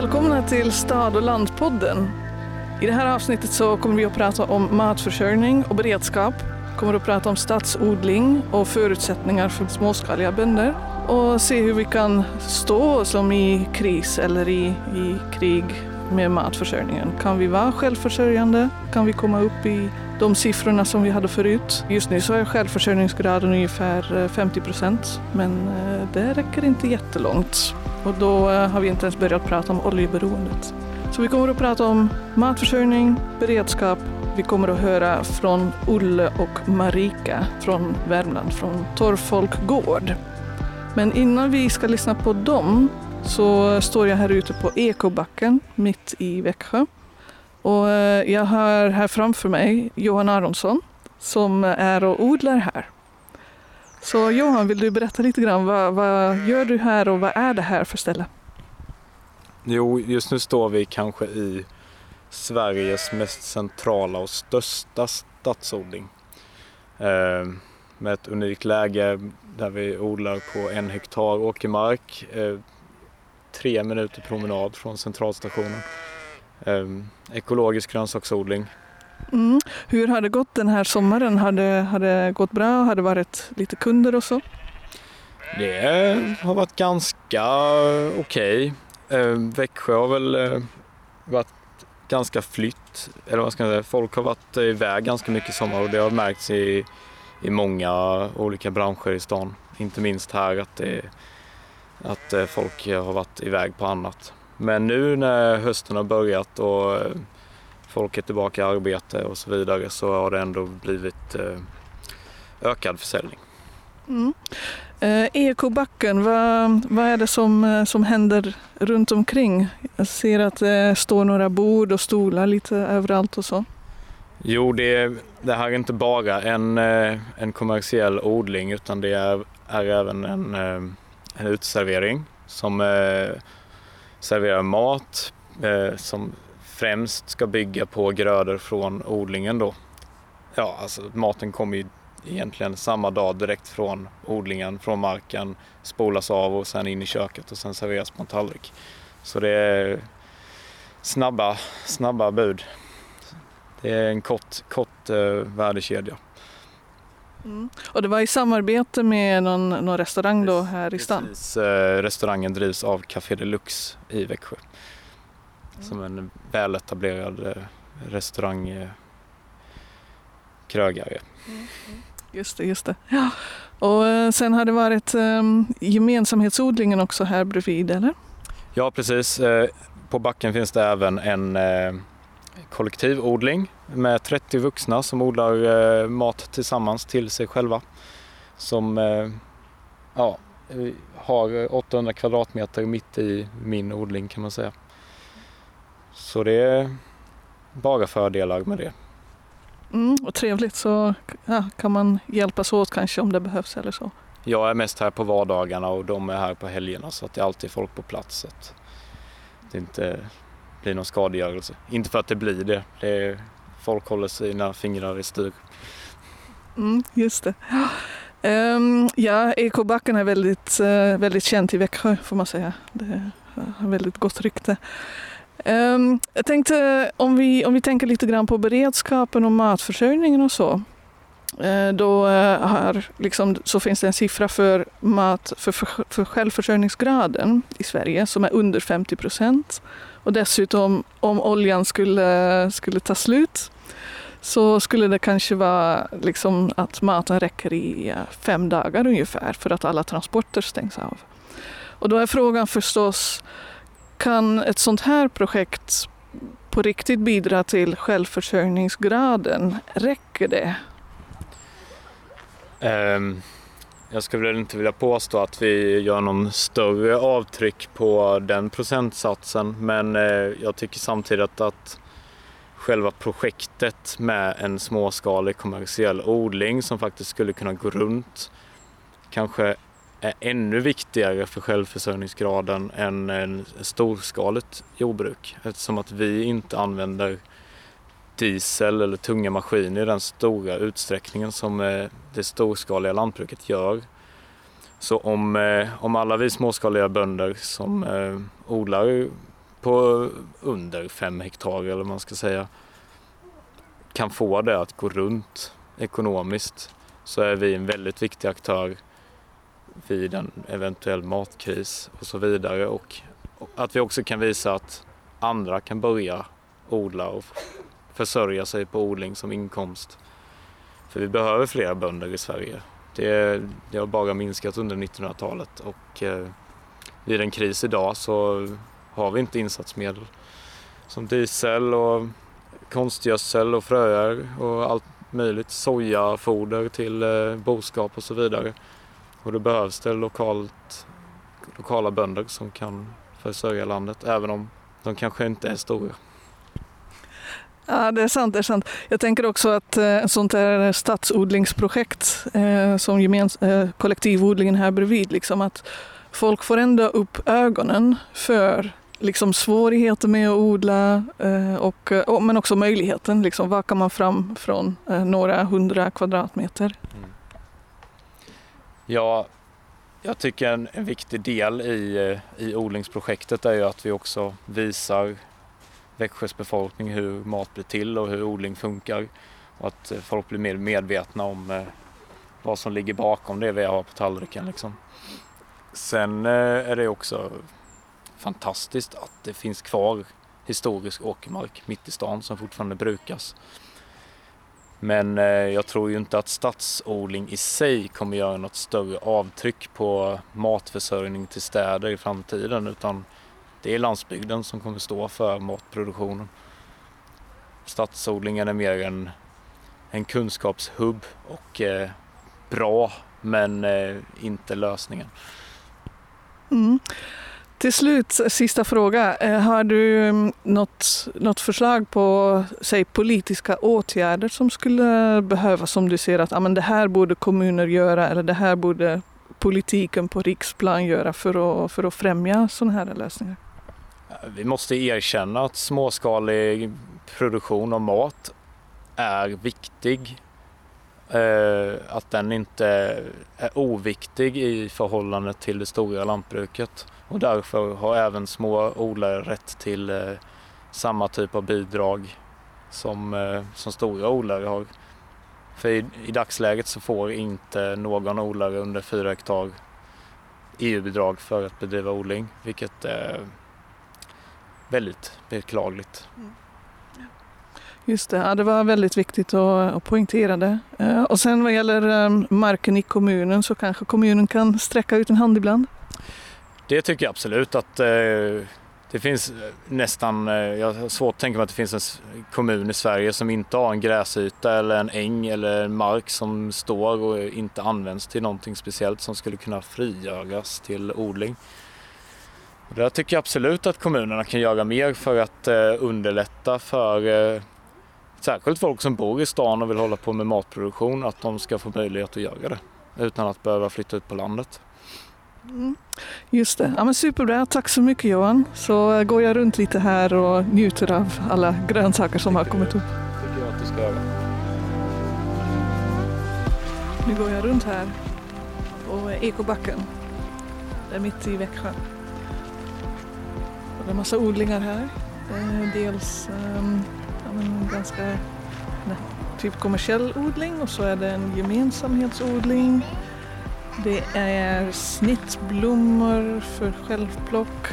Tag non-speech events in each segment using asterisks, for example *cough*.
Välkomna till Stad och landpodden. I det här avsnittet så kommer vi att prata om matförsörjning och beredskap. Vi kommer att prata om stadsodling och förutsättningar för småskaliga bönder och se hur vi kan stå som i kris eller i, i krig med matförsörjningen. Kan vi vara självförsörjande? Kan vi komma upp i de siffrorna som vi hade förut? Just nu så är självförsörjningsgraden ungefär eh, 50 procent, men eh, det räcker inte jättelångt. Och då eh, har vi inte ens börjat prata om oljeberoendet. Så vi kommer att prata om matförsörjning, beredskap. Vi kommer att höra från Olle och Marika från Värmland, från Torrfolk Gård. Men innan vi ska lyssna på dem så eh, står jag här ute på Ekobacken mitt i Växjö. Och eh, jag har här framför mig Johan Aronsson som är och odlar här. Så Johan, vill du berätta lite grann, vad, vad gör du här och vad är det här för ställe? Jo, just nu står vi kanske i Sveriges mest centrala och största stadsodling. Eh, med ett unikt läge där vi odlar på en hektar åkermark. Eh, tre minuter promenad från centralstationen. Eh, ekologisk grönsaksodling. Mm. Hur har det gått den här sommaren? Har det, har det gått bra? Har det varit lite kunder och så? Det har varit ganska okej. Okay. Växjö har väl eh, varit ganska flytt, eller vad ska jag säga, folk har varit iväg ganska mycket i sommar och det har märkts i, i många olika branscher i stan. Inte minst här att, det, att eh, folk har varit iväg på annat. Men nu när hösten har börjat och folk är tillbaka i arbete och så vidare så har det ändå blivit eh, ökad försäljning. Mm. Eh, Ekobacken, vad, vad är det som, eh, som händer runt omkring? Jag ser att det står några bord och stolar lite överallt och så. Jo, det, det här är inte bara en, en kommersiell odling utan det är, är även en, en utservering som serverar mat som främst ska bygga på grödor från odlingen då. Ja, alltså maten kommer ju egentligen samma dag direkt från odlingen, från marken, spolas av och sen in i köket och sen serveras på en tallrik. Så det är snabba, snabba bud. Det är en kort, kort uh, värdekedja. Mm. Och det var i samarbete med någon, någon restaurang då här i stan? Precis, uh, restaurangen drivs av Café Deluxe i Växjö. Som en väletablerad uh, restaurang krögare. Mm. Just det, just det. Ja. Och eh, sen har det varit um, gemensamhetsodlingen också här bredvid, eller? Ja, precis. Eh, på backen finns det även en eh, kollektivodling med 30 vuxna som odlar mat tillsammans till sig själva. Som ja, har 800 kvadratmeter mitt i min odling kan man säga. Så det är bara fördelar med det. Mm, och trevligt så ja, kan man hjälpas åt kanske om det behövs eller så. Jag är mest här på vardagarna och de är här på helgerna så att det är alltid folk på plats. Så att det inte blir någon skadegörelse. Inte för att det blir det. det är, folk håller sina fingrar i styr. Mm, just det. Um, ja, Ekobacken är väldigt, uh, väldigt känt i Växjö får man säga. Det har väldigt gott rykte. Um, jag tänkte om vi, om vi tänker lite grann på beredskapen och matförsörjningen och så. Uh, då uh, liksom, så finns det en siffra för, mat, för, för, för självförsörjningsgraden i Sverige som är under 50 procent. Och dessutom om oljan skulle, skulle ta slut så skulle det kanske vara liksom att maten räcker i fem dagar ungefär för att alla transporter stängs av. Och då är frågan förstås kan ett sånt här projekt på riktigt bidra till självförsörjningsgraden? Räcker det? Um, jag skulle väl inte vilja påstå att vi gör någon större avtryck på den procentsatsen men uh, jag tycker samtidigt att själva projektet med en småskalig kommersiell odling som faktiskt skulle kunna gå runt kanske är ännu viktigare för självförsörjningsgraden än en storskaligt jordbruk eftersom att vi inte använder diesel eller tunga maskiner i den stora utsträckningen som eh, det storskaliga lantbruket gör. Så om, eh, om alla vi småskaliga bönder som eh, odlar på under fem hektar eller vad man ska säga kan få det att gå runt ekonomiskt så är vi en väldigt viktig aktör vid en eventuell matkris och så vidare och att vi också kan visa att andra kan börja odla och försörja sig på odling som inkomst. För vi behöver fler bönder i Sverige. Det, det har bara minskat under 1900-talet och eh, vid en kris idag så har vi inte insatsmedel som diesel och konstgödsel och fröer och allt möjligt. Sojafoder till eh, boskap och så vidare. Och då behövs det lokalt, lokala bönder som kan försörja landet även om de kanske inte är stora. Ja, det är sant. Det är sant. Jag tänker också att eh, sånt här stadsodlingsprojekt eh, som gemens, eh, kollektivodlingen här bredvid, liksom att folk får ändå upp ögonen för liksom svårigheter med att odla eh, och, och, men också möjligheten. Liksom, vad kan man fram från eh, några hundra kvadratmeter? Mm. Ja, jag tycker en, en, viktig del i, eh, i odlingsprojektet är ju att vi också visar Växjös befolkning hur mat blir till och hur odling funkar och att eh, folk blir mer medvetna om eh, vad som ligger bakom det vi har på tallriken. Liksom. Sen är det också fantastiskt att det finns kvar historisk åkermark mitt i stan som fortfarande brukas. Men eh, jag tror ju inte att stadsodling i sig kommer göra något större avtryck på matförsörjning till städer i framtiden utan det är landsbygden som kommer stå för matproduktionen. Stadsodlingen är mer en, en kunskapshubb och eh, bra men eh, inte lösningen. Mm. Till slut, sista fråga. Eh, har du mm, något, något förslag på säg, politiska åtgärder som skulle behövas Som du ser att ah, men det här borde kommuner göra eller det här borde politiken på riksplan göra för att, för att främja sådana här lösningar? Vi måste erkänna att småskalig produktion av mat är viktig. Eh, att den inte är oviktig i förhållande till det stora lantbruket. Och därför har även små odlare rätt till eh, samma typ av bidrag som, eh, som stora odlare har. För i, i, dagsläget så får inte någon odlare under 4 hektar EU-bidrag för att bedriva odling, vilket är väldigt beklagligt. Mm. Just det, ja, det var väldigt viktigt att, att poängtera det. Eh, och sen vad gäller eh, marken i kommunen så kanske kommunen kan sträcka ut en hand ibland? Det tycker jag absolut att eh, det finns eh, nästan, eh, jag har svårt att tänka mig att det finns en kommun i Sverige som inte har en gräsyta eller en äng eller en mark som står och inte används till någonting speciellt som skulle kunna frigöras till odling. Och där tycker jag absolut att kommunerna kan göra mer för att eh, underlätta för eh, särskilt folk som bor i stan och vill hålla på med matproduktion, att de ska få möjlighet att göra det utan att behöva flytta ut på landet. Mm. Just det. Ja, men superbra. Tack så mycket Johan. Så eh, går jag runt lite här och njuter av alla grönsaker som har kommit upp. tycker jag att du ska göra. Nu går jag runt här på Ekobacken. Det är mitt i Växjö. Det är massa odlingar här. Dels um, ja, ganska nej, typ kommersiell odling och så är det en gemensamhetsodling det är snittblommor för självplock.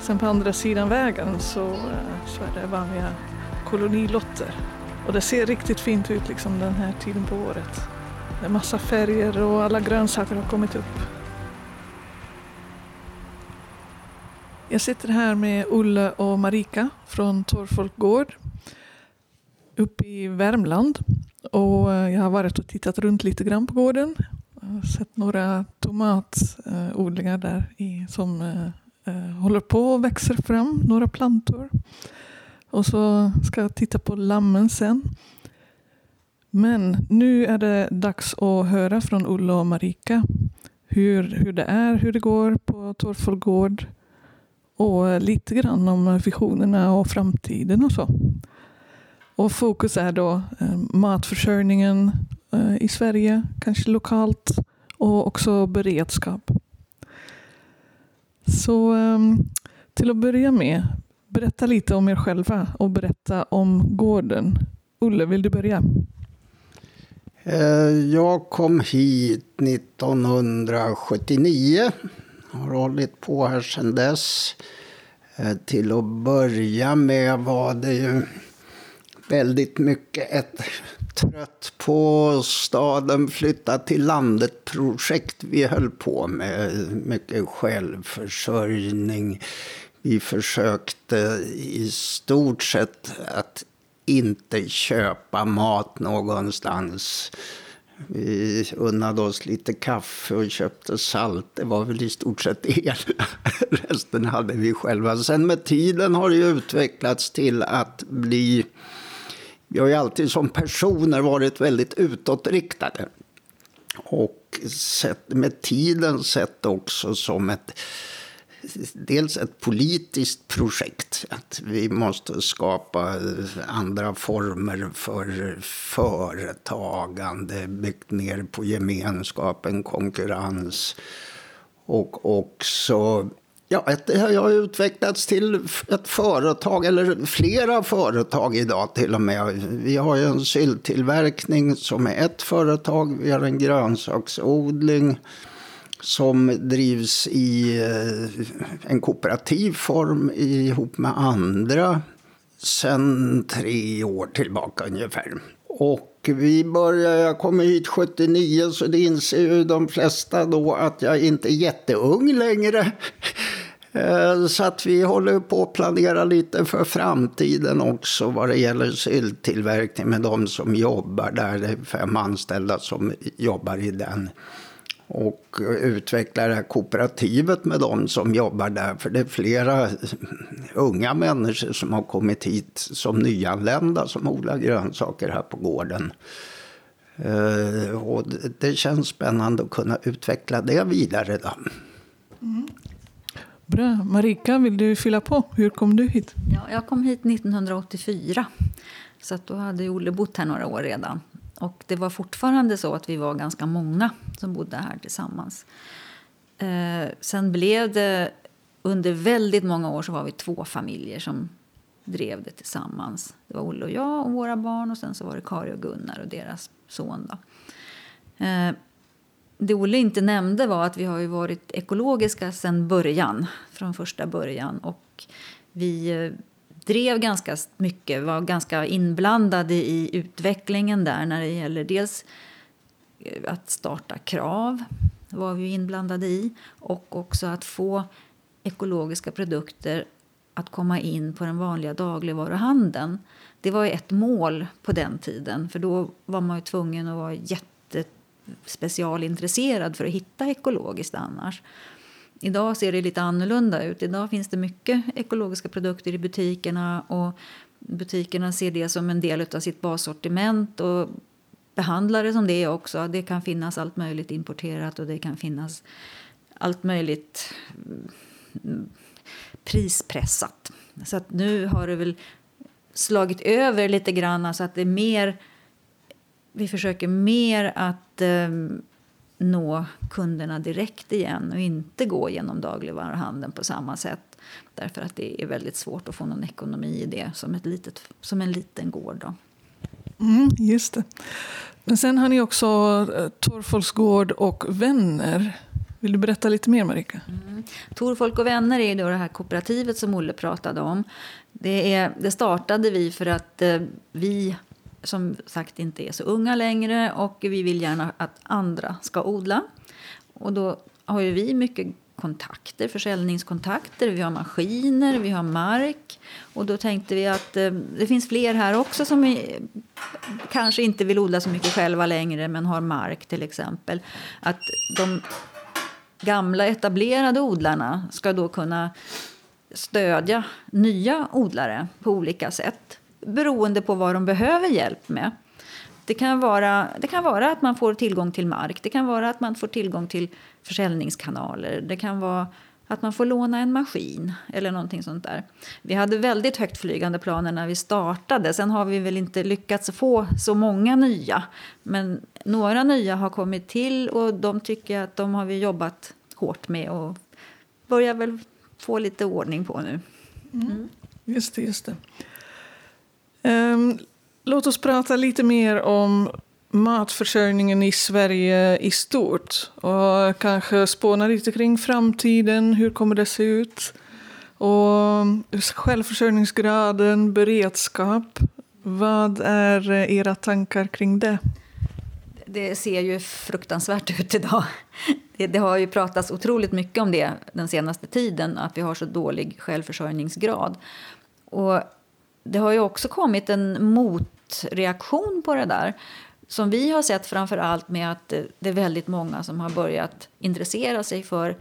Sen på andra sidan vägen så, eh, så är det vanliga kolonilotter. Och det ser riktigt fint ut liksom den här tiden på året. Det är massa färger och alla grönsaker har kommit upp. Jag sitter här med Olle och Marika från Torfolk Gård uppe i Värmland. Och eh, jag har varit och tittat runt lite grann på gården. Jag har sett några tomatodlingar där i, som eh, eh, håller på och växer fram, några plantor. Och så ska jag titta på lammen sen. Men nu är det dags att höra från Olle och Marika hur, hur det är, hur det går på Torfol gård och lite grann om visionerna och framtiden och så. Och fokus är då eh, matförsörjningen Eh, i Sverige, kanske lokalt och också beredskap. Så ehm, Till att börja med, berätta lite om er själva och berätta om gården. Olle, vill du börja? Eh, jag kom hit 1979. Har hållit på här sedan dess. Eh, till att börja med var det ju väldigt mycket ett trött på staden, flytta till landet-projekt vi höll på med. Mycket självförsörjning. Vi försökte i stort sett att inte köpa mat någonstans. Vi unnade oss lite kaffe och köpte salt. Det var väl i stort sett det *laughs* Resten hade vi själva. Sen med tiden har det utvecklats till att bli... Vi har ju alltid som personer varit väldigt utåtriktade. Och sett, med tiden sett också som ett dels ett politiskt projekt. Att vi måste skapa andra former för företagande, byggt ner på gemenskapen, konkurrens. Och också Ja, det har utvecklats till ett företag, eller flera företag idag till och med. Vi har ju en sylttillverkning som är ett företag, vi har en grönsaksodling som drivs i eh, en kooperativ form ihop med andra sen tre år tillbaka ungefär. Och vi började, jag kom hit 79 så det inser ju de flesta då att jag inte är jätteung längre. Eh, så att vi håller på att planera lite för framtiden också vad det gäller sylttillverkning med de som jobbar där. Det är fem anställda som jobbar i den och utveckla det här kooperativet med de som jobbar där. För det är flera unga människor som har kommit hit som nyanlända som odlar grönsaker här på gården. Eh, och det känns spännande att kunna utveckla det vidare. Då. Mm. Bra. Marika, vill du fylla på? Hur kom du hit? Ja, jag kom hit 1984. Så att då hade Olle bott här några år redan. Och det var fortfarande så att vi var ganska många som bodde här tillsammans. Eh, sen blev det, under väldigt många år så var vi två familjer som drev det tillsammans. Det var Olle och jag och våra barn och sen så var det Kari och Gunnar och deras son. Då. Eh, det Olle inte nämnde var att vi har ju varit ekologiska sedan början, från första början. Och vi eh, drev ganska mycket, var ganska inblandade i utvecklingen där när det gäller dels eh, att starta krav, var vi inblandade i, och också att få ekologiska produkter att komma in på den vanliga dagligvaruhandeln. Det var ett mål på den tiden, för då var man ju tvungen att vara specialintresserad för att hitta ekologiskt annars. Idag ser det lite annorlunda ut. Idag finns det mycket ekologiska produkter i butikerna och butikerna ser det som en del av sitt bassortiment och behandlar det som det också. Det kan finnas allt möjligt importerat och det kan finnas allt möjligt mm, prispressat. Så att nu har det väl slagit över lite grann så att det är mer vi försöker mer att um, nå kunderna direkt igen och inte gå genom dagligvaruhandeln på samma sätt. Därför att det är väldigt svårt att få någon ekonomi i det som, ett litet, som en liten gård. Då. Mm, just det. Men sen har ni också eh, Torfolks gård och vänner. Vill du berätta lite mer, Marika? Mm. Torfolk och vänner är då det här kooperativet som Olle pratade om. Det, är, det startade vi för att eh, vi som sagt inte är så unga längre och vi vill gärna att andra ska odla. Och då har ju vi mycket kontakter, försäljningskontakter, vi har maskiner, vi har mark. Och då tänkte vi att eh, det finns fler här också som är, kanske inte vill odla så mycket själva längre men har mark till exempel. Att de gamla etablerade odlarna ska då kunna stödja nya odlare på olika sätt beroende på vad de behöver hjälp med. Det kan, vara, det kan vara att man får tillgång till mark, det kan vara att man får tillgång till försäljningskanaler. Det kan vara att man får låna en maskin eller någonting sånt där. Vi hade väldigt högt flygande planer när vi startade. Sen har vi väl inte lyckats få så många nya. Men några nya har kommit till och de tycker att de har vi jobbat hårt med och börjar väl få lite ordning på nu. Mm. Just det, just det. Um, låt oss prata lite mer om matförsörjningen i Sverige i stort och kanske spåna lite kring framtiden. Hur kommer det se ut? Och självförsörjningsgraden, beredskap. Vad är eh, era tankar kring det? Det ser ju fruktansvärt ut idag. Det, det, har ju pratats otroligt mycket om det den senaste tiden, att vi har så dålig självförsörjningsgrad. Och det har ju också kommit en motreaktion på det där som vi har sett framför allt med att det är väldigt många som har börjat intressera sig för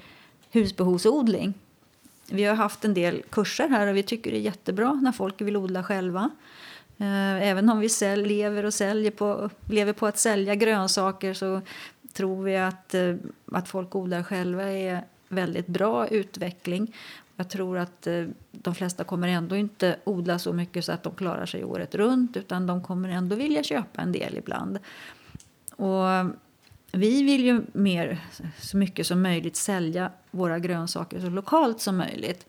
husbehovsodling. Vi har haft en del kurser här och vi tycker det är jättebra när folk vill odla själva. Eh, även om vi sälj, lever, och säljer på, lever på att sälja grönsaker så tror vi att, eh, att folk odlar själva är väldigt bra utveckling. Jag tror att eh, de flesta kommer ändå inte odla så mycket så att de klarar sig året runt utan de kommer ändå vilja köpa en del ibland. Och eh, vi vill ju mer, så mycket som möjligt sälja våra grönsaker så lokalt som möjligt.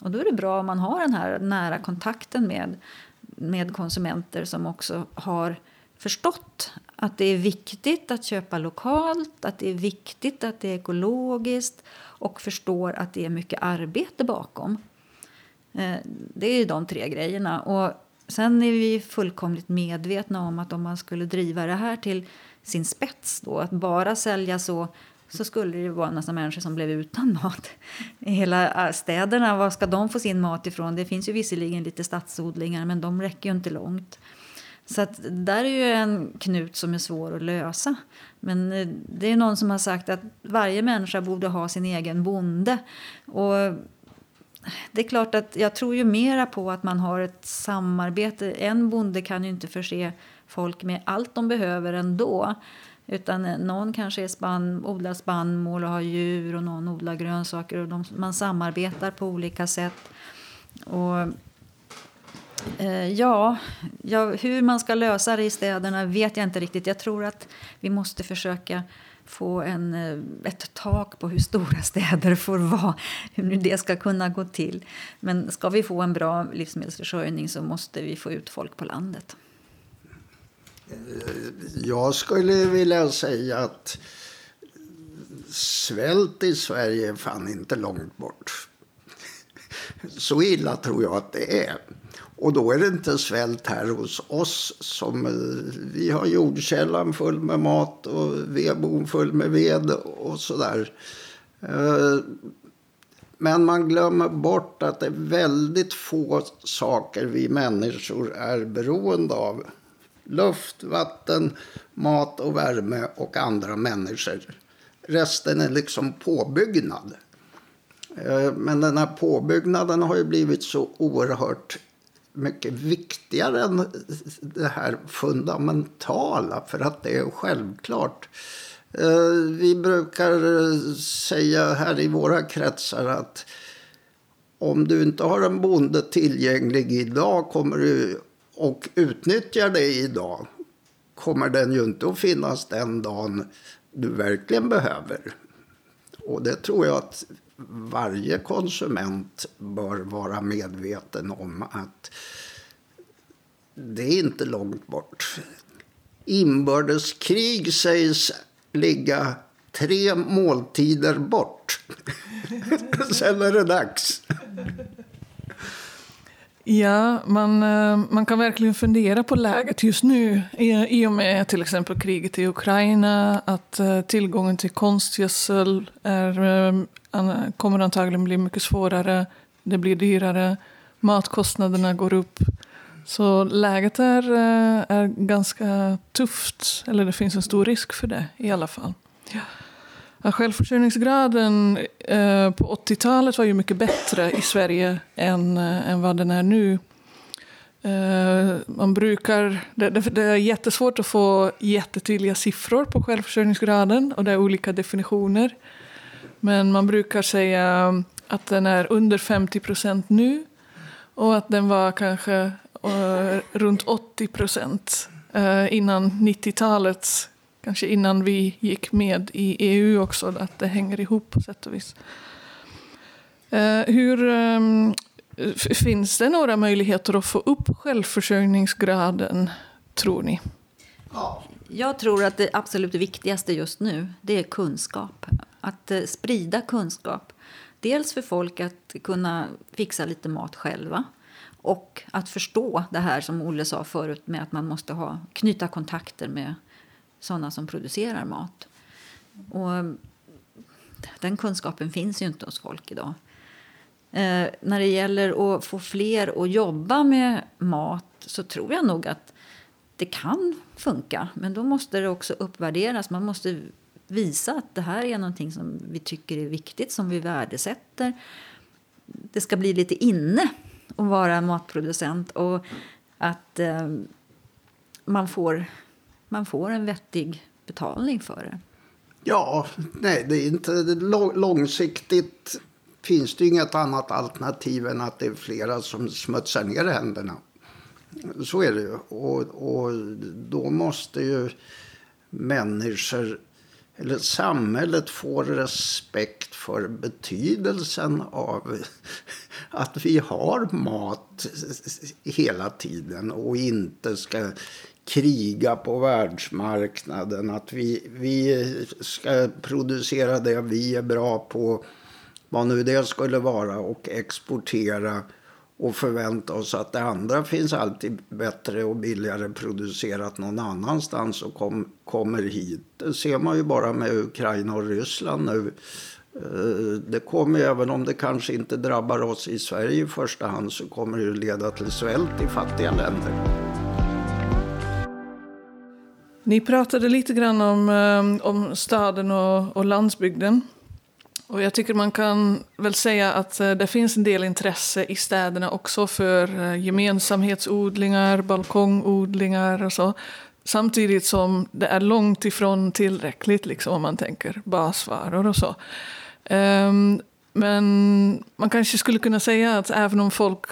Och då är det bra om man har den här nära kontakten med, med konsumenter som också har förstått att det är viktigt att köpa lokalt, att det är viktigt att det är ekologiskt och förstår att det är mycket arbete bakom. Eh, det är ju de tre grejerna. Och sen är vi fullkomligt medvetna om att om man skulle driva det här till sin spets då, att bara sälja så så skulle det vara en massa människor som blev utan mat. I *laughs* hela eh, städerna, var ska de få sin mat ifrån? Det finns ju visserligen lite stadsodlingar, men de räcker ju inte långt. Så att där är ju en knut som är svår att lösa. Men eh, det är någon som har sagt att varje människa borde ha sin egen bonde. Och det är klart att jag tror ju mera på att man har ett samarbete. En bonde kan ju inte förse folk med allt de behöver ändå. Utan eh, någon kanske är spann, odlar spannmål och har djur och någon odlar grönsaker. Och de, man samarbetar på olika sätt. Och, Eh, ja, ja, hur man ska lösa det i städerna vet jag inte riktigt. Jag tror att vi måste försöka få en, eh, ett tak på hur stora *laughs* städer får vara, hur det ska kunna gå till. Men ska vi få en bra livsmedelsförsörjning så måste vi få ut folk på landet. Eh, jag skulle vilja säga att svält i Sverige är fan inte långt bort. *laughs* Så illa tror jag att det är. Och då är det inte svält här hos oss. som eh, Vi har jordkällan full med mat och vedboden full med ved och sådär. Eh, men man glömmer bort att det är väldigt få saker vi människor är beroende av luft, vatten, mat och värme och andra människor. Resten är liksom påbyggnad. Eh, men den här påbyggnaden har ju blivit så oerhört mycket viktigare än det här fundamentala för att det är självklart. Eh, vi brukar säga här i våra kretsar att om du inte har en bonde tillgänglig idag kommer du och utnyttjar det idag kommer den ju inte att finnas den dagen du verkligen behöver. Och det tror jag att varje konsument bör vara medveten om att det är inte långt bort. Inbördeskrig sägs ligga tre måltider bort. *laughs* Sen är det dags. Ja, man, eh, man kan verkligen fundera på läget just nu i och med till exempel kriget i Ukraina, att eh, tillgången till konstgödsel är, eh, kommer antagligen bli mycket svårare, det blir dyrare, matkostnaderna går upp. Så läget är, är ganska tufft, eller det finns en stor risk för det i alla fall. Ja. Självförsörjningsgraden eh, på 80-talet var ju mycket bättre i Sverige än, eh, än vad den är nu. Eh, man brukar, det, det, är jättesvårt att få jättetydliga siffror på självförsörjningsgraden och det är olika definitioner. Men man brukar säga att den är under 50 procent nu och att den var kanske eh, runt 80 procent eh, innan 90-talet kanske innan vi gick med i EU också, att det hänger ihop på sätt och vis. Eh, hur, ehm, finns det några möjligheter att få upp självförsörjningsgraden, tror ni? Jag tror att det absolut viktigaste just nu det är kunskap. Att eh, sprida kunskap. Dels för folk att kunna fixa lite mat själva och att förstå det här som Olle sa förut med att man måste ha, knyta kontakter med sådana som producerar mat. Och den kunskapen finns ju inte hos folk idag. Eh, när det gäller att få fler att jobba med mat så tror jag nog att det kan funka. Men då måste det också uppvärderas. Man måste visa att det här är någonting som vi tycker är viktigt, som vi värdesätter. Det ska bli lite inne att vara matproducent och att eh, man, får, man får en vettig betalning för det. Ja, nej, det är inte långsiktigt finns det inget annat alternativ än att det är flera som smutsar ner händerna. Så är det ju. Och, och då måste ju människor, eller samhället, få respekt för betydelsen av att vi har mat hela tiden och inte ska kriga på världsmarknaden. Att vi, vi ska producera det vi är bra på, vad nu det skulle vara, och exportera och förvänta oss att det andra finns alltid bättre och billigare producerat någon annanstans och kom, kommer hit. Det ser man ju bara med Ukraina och Ryssland nu. Eh, det kommer, ju, även om det kanske inte drabbar oss i Sverige i första hand, så kommer det leda till svält i fattiga länder. Ni pratade lite grann om, ehm, om staden och, och landsbygden. Och jag tycker man kan väl säga att eh, det finns en del intresse i städerna också för eh, gemensamhetsodlingar, balkongodlingar och så. Samtidigt som det är långt ifrån tillräckligt liksom, om man tänker basvaror och så. Um, men man kanske skulle kunna säga att även om folk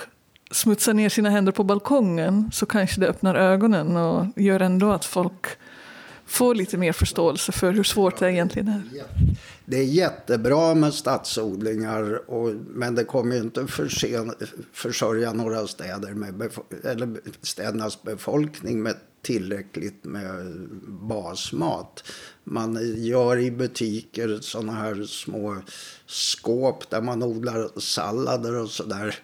smutsar ner sina händer på balkongen så kanske det öppnar ögonen och gör ändå att folk får lite mer förståelse för hur svårt det egentligen är. Det är jättebra med stadsodlingar, och, men det kommer ju inte försen, försörja några städer med befo- eller städernas befolkning med tillräckligt med basmat. Man gör i butiker såna här små skåp där man odlar sallader och sådär.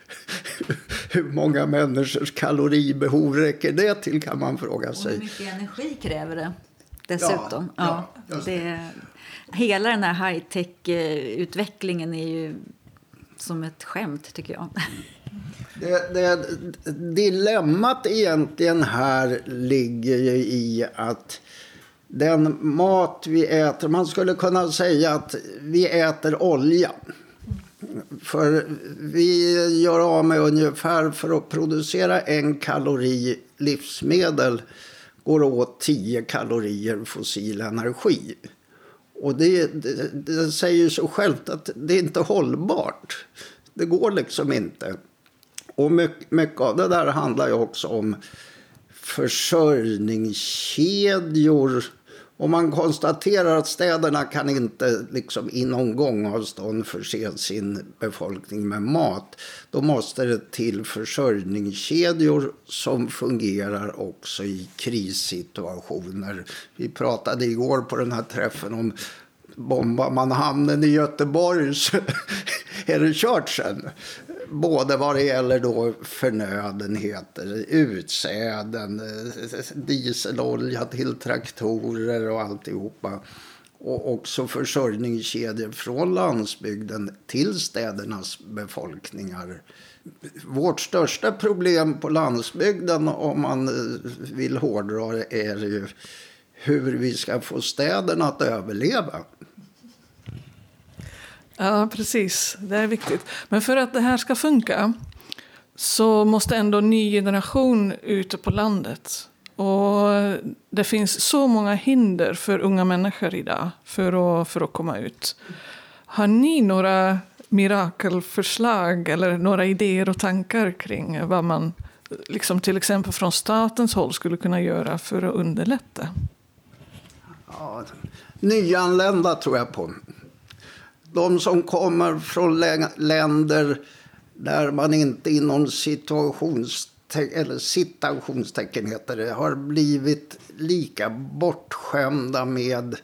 *laughs* Hur många människors kaloribehov räcker det till kan man fråga Och hur sig. mycket energi kräver det dessutom? Ja, Ja, ja, det, hela den här high-tech-utvecklingen är ju som ett skämt, tycker jag. Det, det, dilemmat egentligen här ligger ju i att den mat vi äter, man skulle kunna säga att vi äter olja. För vi gör av med ungefär, för att producera en kalori livsmedel går åt 10 kalorier fossil energi. Och det, det, det säger sig självt att det är inte hållbart. Det går liksom inte. Och mycket, mycket av det där handlar ju också om försörjningskedjor. Och man konstaterar att städerna kan inte liksom inom gångavstånd förse sin befolkning med mat. Då måste det till försörjningskedjor som fungerar också i krissituationer. Vi pratade igår på den här träffen om bombar man hamnen i Göteborg så *laughs* är det kört sen. Både vad det gäller då förnödenheter, utsäden, dieselolja till traktorer och alltihopa. Och också försörjningskedjor från landsbygden till städernas befolkningar. Vårt största problem på landsbygden, om man eh, vill hårdra det, är ju hur vi ska få städerna att överleva. Ja, precis. Det är viktigt. Men för att det här ska funka så måste ändå en ny generation ute på landet. Och det finns så många hinder för unga människor idag för att, för att komma ut. Har ni några mirakelförslag eller några idéer och tankar kring vad man liksom till exempel från statens håll skulle kunna göra för att underlätta? Ja, nyanlända tror jag på de som kommer från länder där man inte inom situationstecken, eller citationstecken heter det, har blivit lika bortskämda med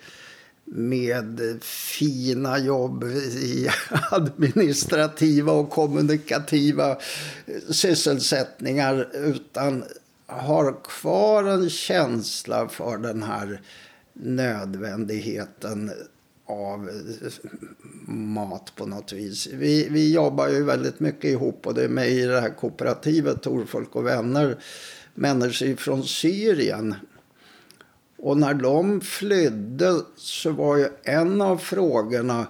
med fina jobb i *laughs* administrativa och kommunikativa sysselsättningar utan har kvar en känsla för den här nödvändigheten av eh, mat på något vis. Vi, vi jobbar ju väldigt mycket ihop och det är med i det här kooperativet Torfolk och vänner människor från Syrien och när de flydde så var ju en av frågorna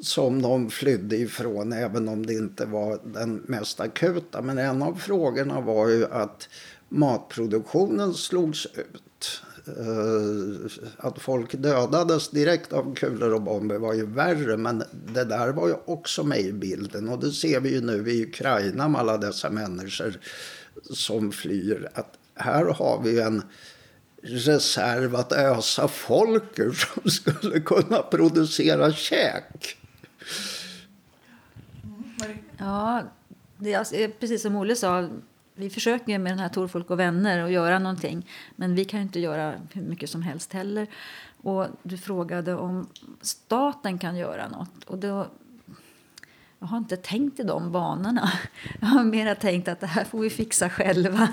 som de flydde ifrån, även om det inte var den mest akuta. Men en av frågorna var ju att matproduktionen slogs ut. Eh, att folk dödades direkt av kulor och bomber var ju värre, men det där var ju också med i bilden. Och det ser vi ju nu i Ukraina med alla dessa människor som flyr. Att här har vi en reserv att ösa folk ur som *laughs* skulle kunna producera käk. Ja, det är precis som Olle sa. Vi försöker med den här Torfolk och vänner att göra någonting. Men vi kan inte göra hur mycket som helst heller. Och du frågade om staten kan göra något. Och då jag har inte tänkt i de banorna. *laughs* Jag har mer tänkt att det här får vi fixa själva.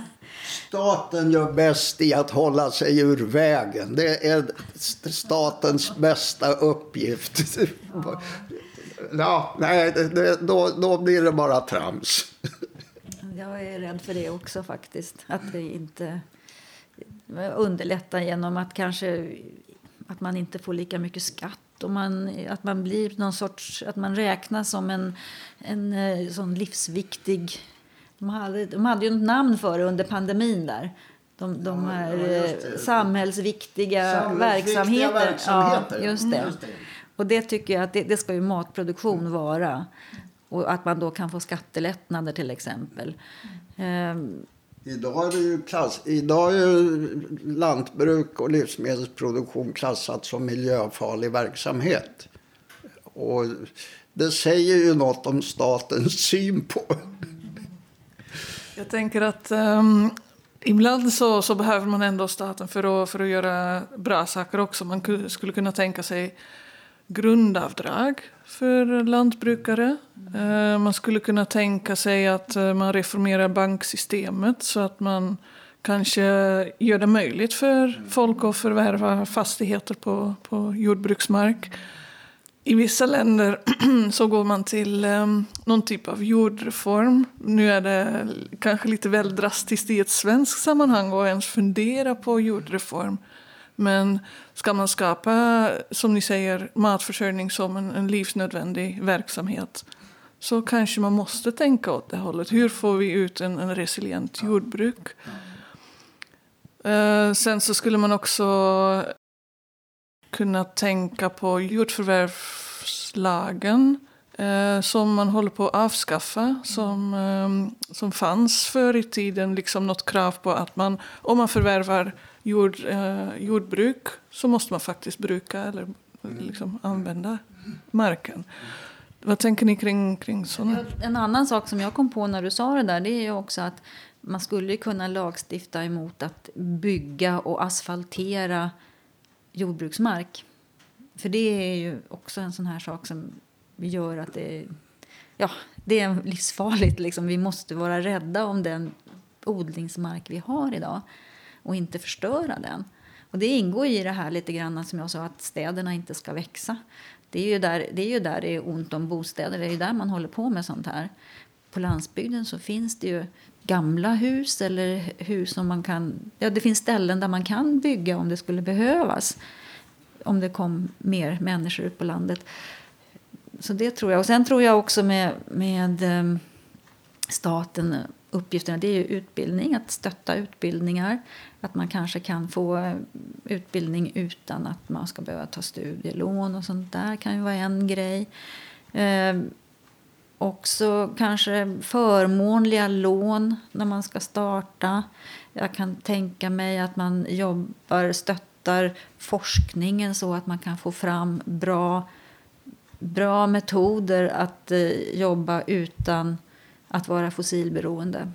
Staten gör bäst i att hålla sig ur vägen. Det är statens bästa uppgift. Ja, nej, det, då, då blir det bara trams. Jag är rädd för det också faktiskt. Att det inte underlättar genom att kanske att man inte får lika mycket skatt och man, att man blir någon sorts, att man räknas som en, en eh, sån livsviktig... De hade, de hade ju ett namn för det under pandemin där. De, de här ja, eh, samhällsviktiga, samhällsviktiga verksamheter. verksamheter. Ja, just det. Mm, just det. Och det tycker jag att det, det ska ju matproduktion vara. Och att man då kan få skattelättnader till exempel. Um, Idag är, det ju klass, idag är lantbruk och livsmedelsproduktion klassat som miljöfarlig verksamhet. Och det säger ju något om statens syn på. Jag tänker att um, ibland så, så behöver man ändå staten för att, för att göra bra saker också. Man skulle kunna tänka sig grundavdrag för lantbrukare. Eh, man skulle kunna tänka sig att eh, man reformerar banksystemet så att man kanske gör det möjligt för folk att förvärva fastigheter på, på jordbruksmark. I vissa länder *clears throat* så går man till eh, någon typ av jordreform. Nu är det kanske lite väl drastiskt i ett svenskt sammanhang att ens fundera på jordreform. Men ska man skapa, som ni säger, matförsörjning som en, en livsnödvändig verksamhet så kanske man måste tänka åt det hållet. Hur får vi ut en, en resilient jordbruk? Uh, sen så skulle man också kunna tänka på jordförvärvslagen uh, som man håller på att avskaffa. Som, um, som fanns förr i tiden, liksom något krav på att man, om man förvärvar jord, eh, jordbruk så måste man faktiskt bruka eller liksom använda marken. Vad tänker ni kring, kring sådana? En annan sak som jag kom på när du sa det där det är ju också att man skulle kunna lagstifta emot att bygga och asfaltera jordbruksmark. För det är ju också en sån här sak som gör att det, ja, det är livsfarligt. Liksom. Vi måste vara rädda om den odlingsmark vi har idag och inte förstöra den. Och det ingår i det här lite grann som jag sa att städerna inte ska växa. Det är ju där det är, ju där det är ont om bostäder, det är ju där man håller på med sånt här. På landsbygden så finns det ju gamla hus eller hus som man kan... Ja, det finns ställen där man kan bygga om det skulle behövas. Om det kom mer människor ut på landet. Så det tror jag. Och sen tror jag också med, med ehm, staten uppgifterna det är utbildning, att stötta utbildningar. Att man kanske kan få eh, utbildning utan att man ska behöva ta studielån och sånt där kan ju vara en grej. Eh, också kanske förmånliga lån när man ska starta. Jag kan tänka mig att man jobbar, stöttar forskningen så att man kan få fram bra bra metoder att eh, jobba utan att vara fossilberoende.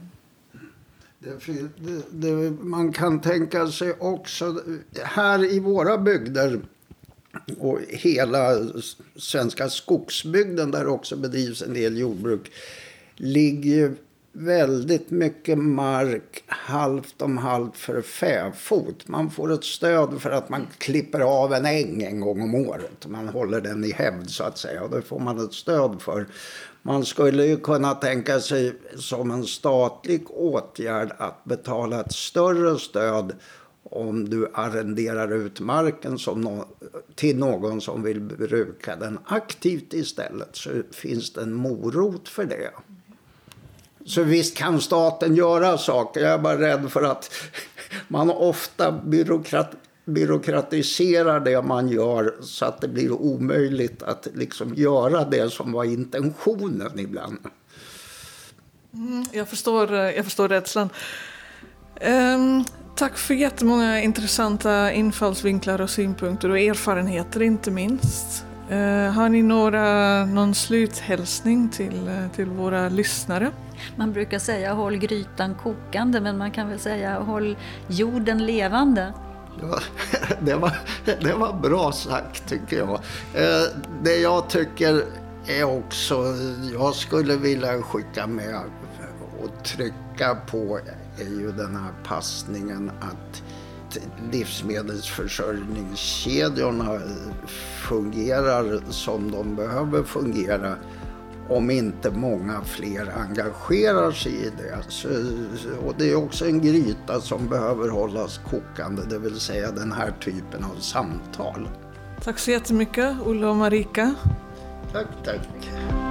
Det, det, det, man kan tänka sig också här i våra bygder och hela svenska skogsbygden där också bedrivs en del jordbruk ligger väldigt mycket mark halvt om halvt för fäfot. Man får ett stöd för att man klipper av en äng en gång om året. Man håller den i hävd så att säga och det får man ett stöd för. Man skulle ju kunna tänka sig som en statlig åtgärd att betala ett större stöd om du arrenderar ut marken som no till någon som vill bruka den aktivt istället så finns det en morot för det. Så visst kan staten göra saker. Jag är bara rädd för att *laughs* man ofta byråkrat byråkratiserar det man gör så att det blir omöjligt att liksom göra det som var intentionen ibland. Mm, jag, förstår, jag förstår rädslan. Um, tack för jättemånga intressanta infallsvinklar och synpunkter och erfarenheter inte minst. Uh, har ni några, någon sluthälsning till, till våra lyssnare? Man brukar säga håll grytan kokande men man kan väl säga håll jorden levande. Ja, *laughs* det, var, det var bra sagt tycker jag. Eh, det jag tycker är också, jag skulle vilja skicka med och trycka på är ju den här passningen att livsmedelsförsörjningskedjorna fungerar som de behöver fungera om inte många fler engagerar sig i det. Så, och det är också en gryta som behöver hållas kokande, det vill säga den här typen av samtal. Tack så jättemycket, Olle och Marika. Tack, tack.